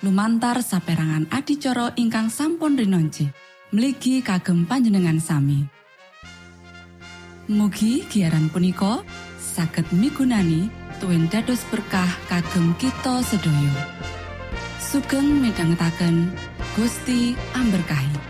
Lumantar saperangan adicara ingkang sampun rinonci. Mligi kagem panjenengan sami. Mugi giaran punika saged migunani tuwin dados berkah kagem kita sedoyo. Sugeng midhangetaken Gusti amberkahi.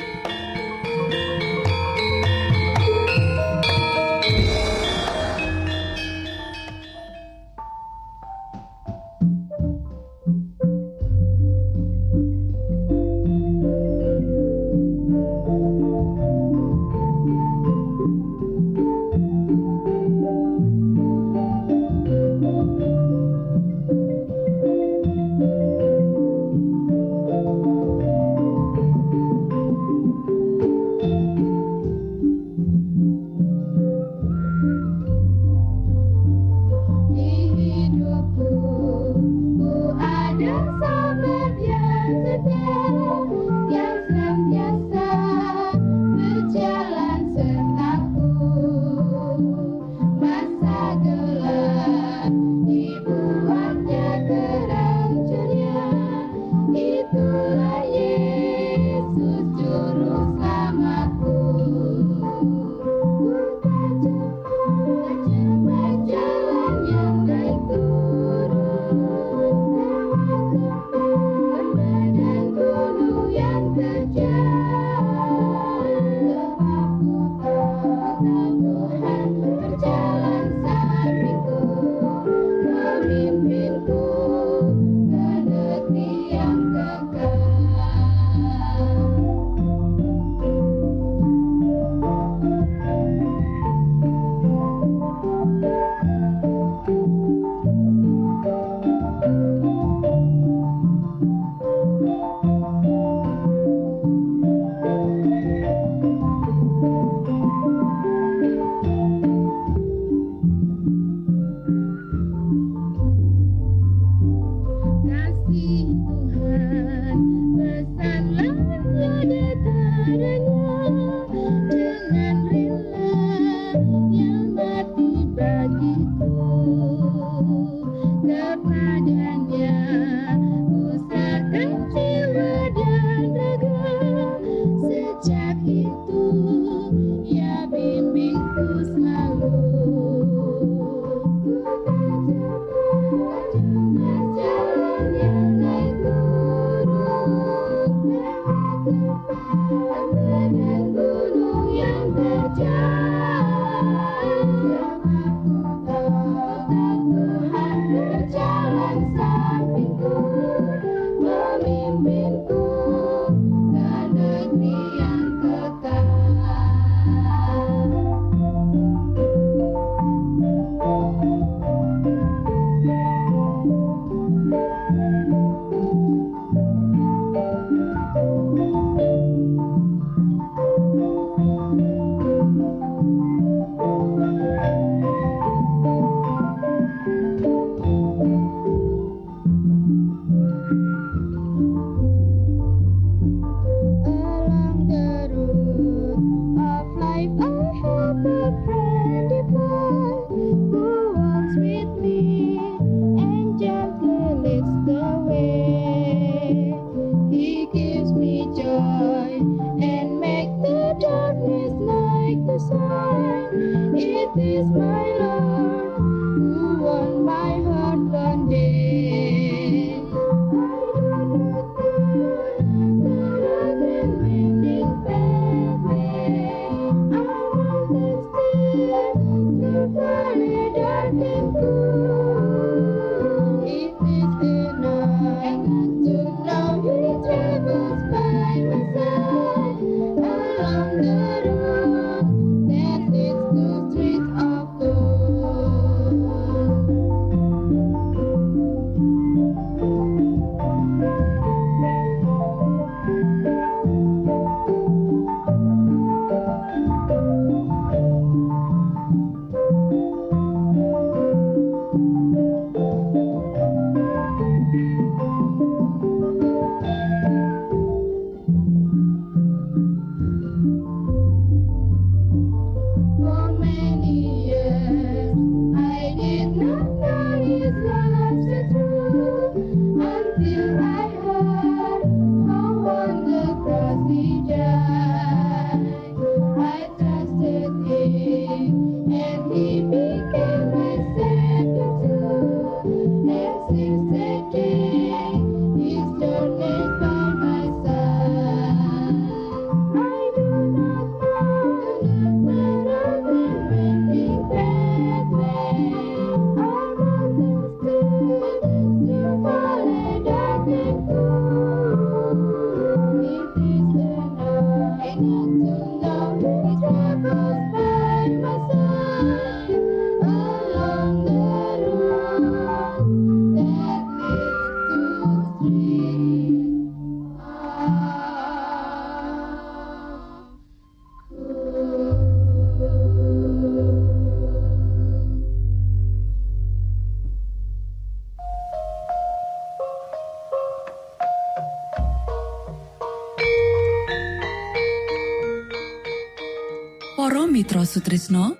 Mitra Sutrisno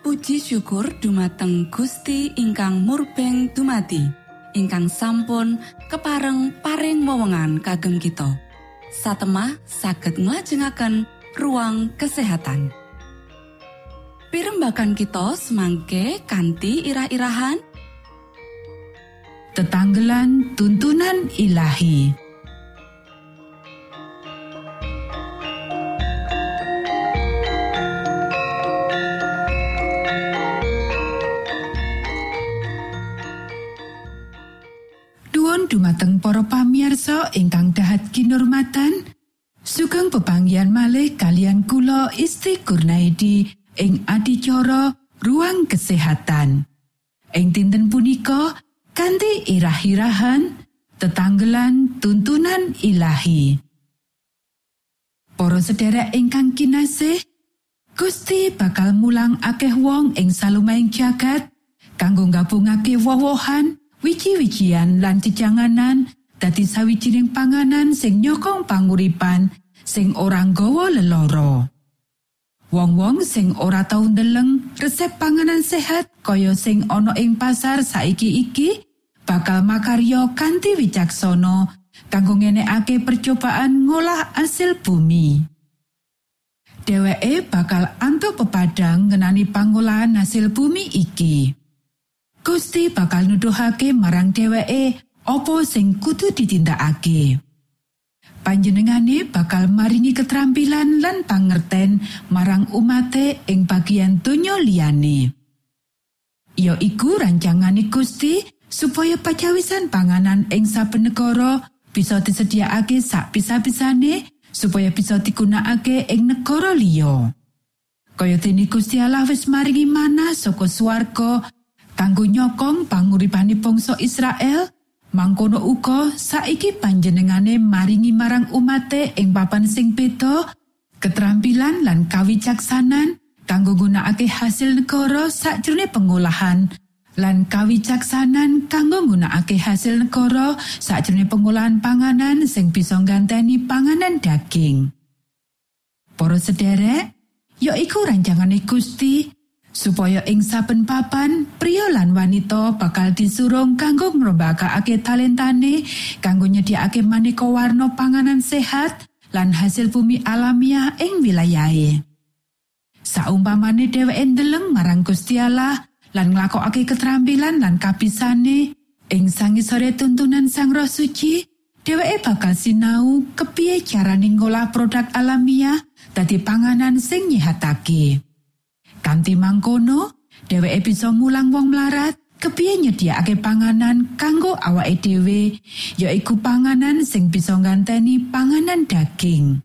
Puji syukur dumateng Gusti ingkang murbeng dumati ingkang sampun kepareng paring wewenngan kagem kita. Satemah saged nglajengaken ruang kesehatan. Pirembakan kita semangke kanthi irah-irahan. Tetanggelan tuntunan ilahi ingkang dahat kinurmatan sugeng pepanggian malih kalian kula Isti Kurnaidi ing adicara ruang kesehatan. Ing dinten punika kanthi irah-irahan tetanggelan tuntunan ilahi. Para sederek ingkang kinasih Gusti bakal mulang akeh wong ing salumaing jagat kanggo gabungake wowohan wiji-wijian lan jejanganan dadi sawijining panganan sing nyokong panguripan sing ora nggawa leloro. Wong-wong sing ora tau ndeleng resep panganan sehat kaya sing ana ing pasar saiki iki bakal makarya kanthi wicaksana kanggo ngenekake percobaan ngolah asil bumi. Dheweke bakal antuk pepadang ngenani pangolahan hasil bumi iki. Gusti bakal nuduhake marang dheweke opo sing kudu ditindakake. Panjenengane bakal maringi keterampilan lan pangerten marang umate ing bagian donya liyane. Ya iku rancangane Gusti supaya pacawisan panganan ing saben negara bisa disediakake sak bisa-bisane supaya bisa digunakake ing negara liya. Kaya dene Gusti Allah wis maringi mana saka swarga kanggo nyokong panguripane bangsa Israel mangkono uga saiki panjenengane maringi marang umate ing papan sing beda keterampilan lan kawicaksanan kanggo gunakake hasil negara sakjroning pengolahan lan kawicaksanan kanggo nggunakake hasil negara sakjroning pengolahan panganan sing bisa ganteni panganan daging. Para sederek, ya iku rancangane Gusti supaya ing saben papan pria lan wanita bakal disurung kanggo ngrombakake talentane kanggo nyediakake maneka warna panganan sehat lan hasil bumi alamiah ing wilayahe Saumpamane dheweke ndeleng marang Gusti Allah lan nglakokake keterampilan lan kapisane ing sangisore tuntunan Sang Roh Suci, dheweke bakal sinau kepiye carane ngolah produk alamiah dadi panganan sing nyihatake. Kanti mangkono, dheweke bisa mulang wong mlarat. Kepiye nyediakake panganan kanggo awake dhewe? Yaiku panganan sing bisa nganteni panganan daging.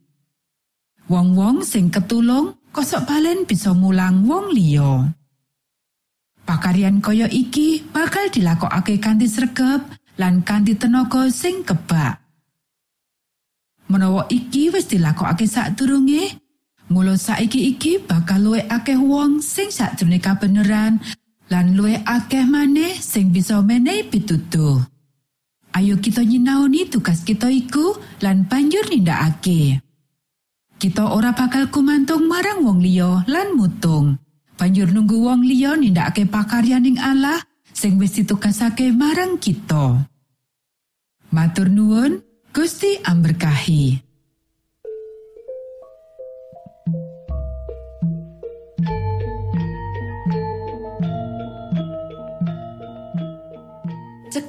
Wong-wong sing ketulung kosok balen bisa mulang wong liya. Pakaryan kaya iki bakal dilakokake kanthi sregep lan kanthi tenaga sing kebak. Menawa iki wis dilakokake sadurunge mulo saiki iki bakal luwih akeh wong sing sakjroning kabeneran lan luwe akeh maneh sing bisa menehi pitutuh. Ayo kita nyinaoni tugas kita iku lan banjur nindakake. Kita ora bakal kumantung marang wong liya lan mutung. Banjur nunggu wong liya nindakake pakaryaning Allah sing wis ditugasake marang kita. Matur nuwun, Gusti amberkahi.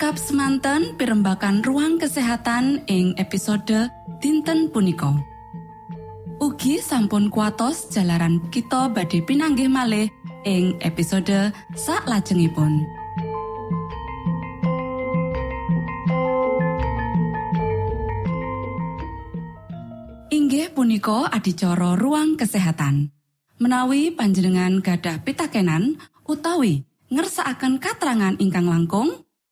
Cekap semanten pimbakan ruang kesehatan ing episode dinten punika. Ugi sampun kuatos jalaran kita badhe pinanggih malih ing episode sak lajengipun inggih punika adicara ruang kesehatan. Menawi panjenengan gadah pitakenan utawi ngersaakan katrangan ingkang langkung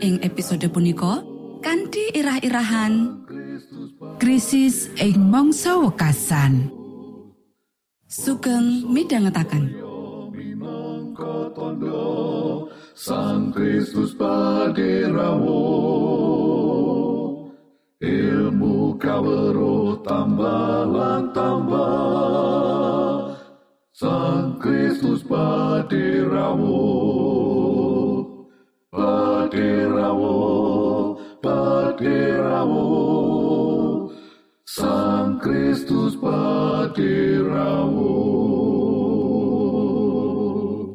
ing episode punika kanthi irah-irahan krisis ing mangsa wekasan. Sugeng tondo Sang Kristus paderamu ilmu kawero tambah tambah. Sang Kristus paderamu paderamu paderamu Sang Kristus paderamu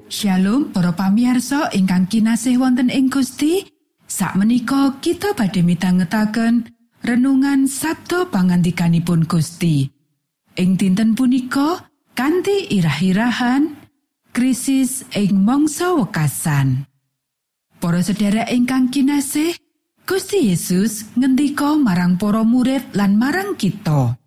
Shalom para pamiarsa ingkang kinasih wonten ing Gusti Sakmenika kita badhe midhangetaken renungan Sabto pangandikanipun Gusti. Ing dinten punika kanthi irah-irahan krisis ing mangsa wekasan Para sedherek ingkang kinasih Gusti Yesus ngendika marang para murid lan marang kita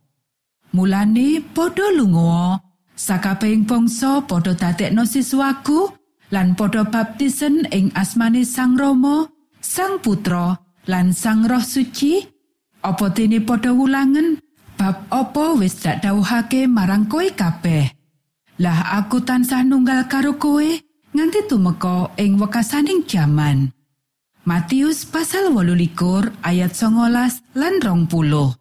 Mulane padha lunga sakabehing bangsa padha dadekno siswaku lan padha baptisen ing asmane Sang Rama, Sang Putra lan Sang Roh Suci. Apa dene padha wulangen bab apa wis dak dawuhake marang kowe kabeh. Lah aku tansah nunggal karo kowe nganti tumeka ing wekasaning jaman. Matius pasal 18 ayat 19 lan 20.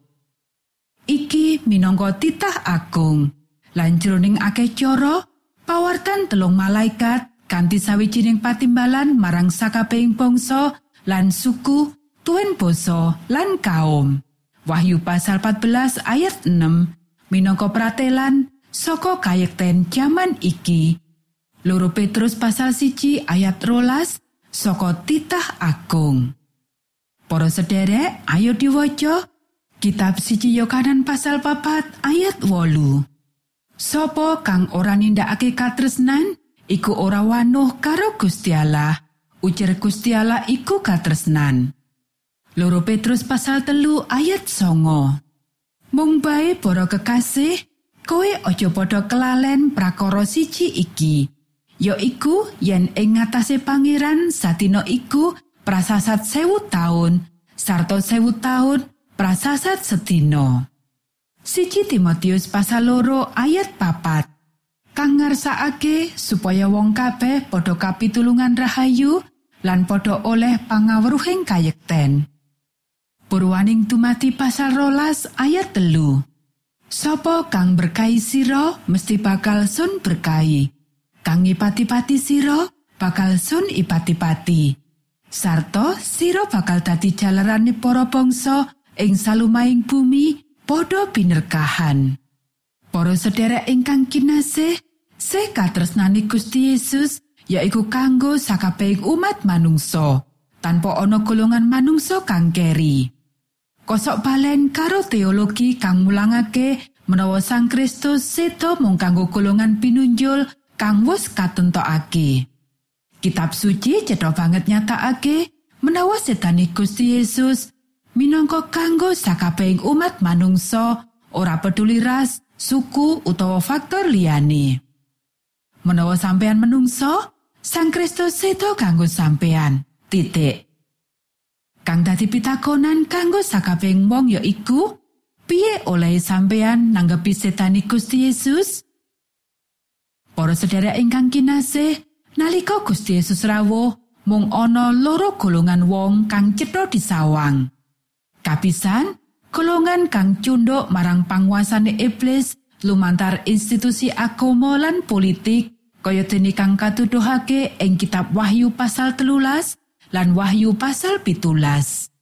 Iki minangka titah agung. Lan jroning akeh cara, pawartan telung malaikat kanthi sawijining patimbalan marang sakabehing bangsa lan suku, tuen basa lan kaum. Wahyu pasal 14 ayat 6 minangka pratelan saka kayekten jaman iki. Loro Petrus pasal siji ayat rolas saka titah agung. Para sederek, ayo diwaca Kitab siji Yohanan pasal papat ayat wolu. Sopo kang ora nindakake katresnan, iku ora wanuh karo Gusti. Ujar Gusti Allah iku katresnan. Loro Petrus pasal telu ayat songo. Mung bae para kekasih, kowe aja padha kelalen prakara siji iki. Ya iku yen ing ngatasé pangeran sadina iku prasasat sewu taun, sarta sewu taun prasasat sedina. Siji Timotius pasal loro ayat papat. Kang supaya wong kabeh padha kapitulungan rahayu lan padha oleh pangawruhing kayekten. Purwaning tumati pasal rolas ayat telu. Sopo kang berkahi siro mesti bakal sun berkahi. Kang ipati-pati siro bakal sun ipati-pati. Sarto siro bakal dadi jalarane para bangsa ing salumaing bumi padha binerkahan. Para sederek ingkang kinasih, se katresnani Gusti Yesus yaiku kanggo sakabehing umat manungsa tanpa ana golongan manungsa kang keri. Kosok balen karo teologi kang mulangake menawa Sang Kristus sedo mung kanggo golongan pinunjul kang wis katentokake. Kitab suci cetha banget nyatakake menawa setane Gusti Yesus minangka kanggo sakabehing umat manungsa ora peduli ras, suku utawa faktor liyane. Menawa sampeyan menungso, Sang Kristus sedo kanggo sampeyan. Titik. Kang dadi pitakonan kanggo sakabehing wong ya iku, piye oleh sampeyan nanggepi setani Gusti Yesus? Para sedherek ingkang kinasih, nalika Gusti Yesus rawuh, mung ana loro golongan wong kang cetha disawang. Kapisan, golongan kang cunduk marang panguasane iblis lumantar institusi agama lan politik kaya dene kang katuduhake ing kitab Wahyu pasal telulas lan Wahyu pasal pitulas.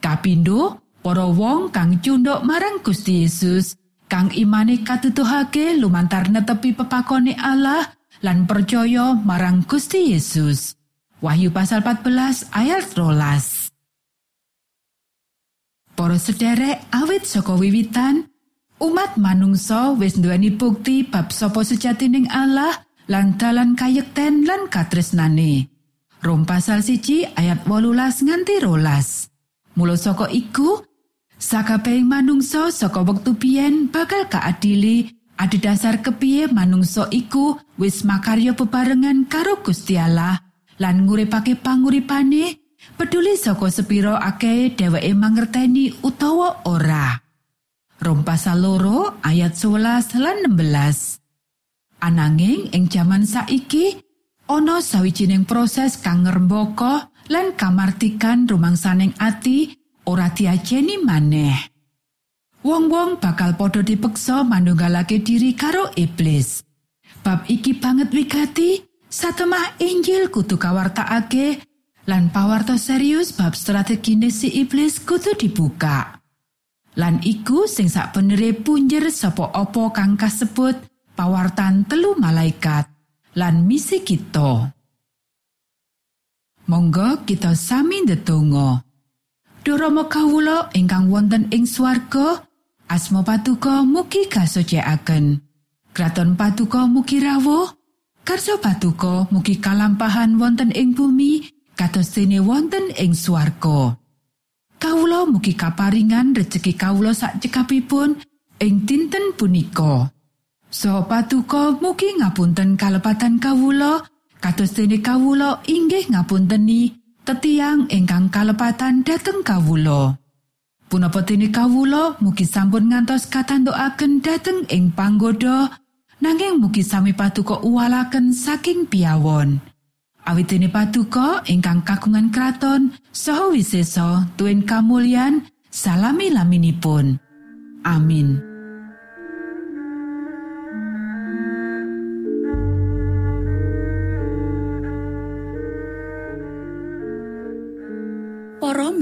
Kapindo, para wong kang cunduk marang Gusti Yesus kang imane katuduhake lumantar netepi pepakone Allah lan percaya marang Gusti Yesus. Wahyu pasal 14 ayat rolas. Para sederek awit saka wiwitan umat manungsa wis nduweni bukti bab sapa sejatining Allah lan dalan kayekten lan katresnane. Rom pasal siji ayat wolulas nganti rolas. Mula saka iku, sakabehing manungsa saka wektu biyen bakal kaadili adhedhasar kepiye manungsa iku wis makarya bebarengan karo Gusti Allah lan nguripake panguripane peduli saka sepiro akeh dheweke mangerteni utawa ora. Rom pasal loro ayat 11 lan 16. Ananging ing jaman saiki ana sawijining proses kang ngrembaka lan kamartikan rumangsaning ati ora diajeni maneh. Wong-wong bakal padha dipeksa manunggalake diri karo iblis. Bab iki banget wigati satemah Injil kudu kawartakake lan pawarto serius bab strategine si iblis kudu dibuka. Lan iku sing sak punjer sapa apa kang kasebut pawartan telu malaikat lan misi kita. Monggo kita sami ndedonga. Durama kawula ingkang wonten ing swarga, asma patuko mugi kasucikaken. Kraton patuko mugi rawuh, karso patuko mugi kalampahan wonten ing bumi, kados dene wonten ing swarga. Kawula mugi kaparingan rejeki kawula sak cekapipun ing dinten punika. So patuko mugi ngapunten kalepatan kawula, kados dene kawula inggih ngapunteni tetiang ingkang kalepatan dhateng kawula. Punapa dene kawula mugi sampun ngantos katandukaken dhateng ing panggoda nanging mugi sami patuko uwalaken saking piawon. Awitene patuko ingkang kagungan kraton saha wiseso tuen kamulyan salami laminipun. Amin.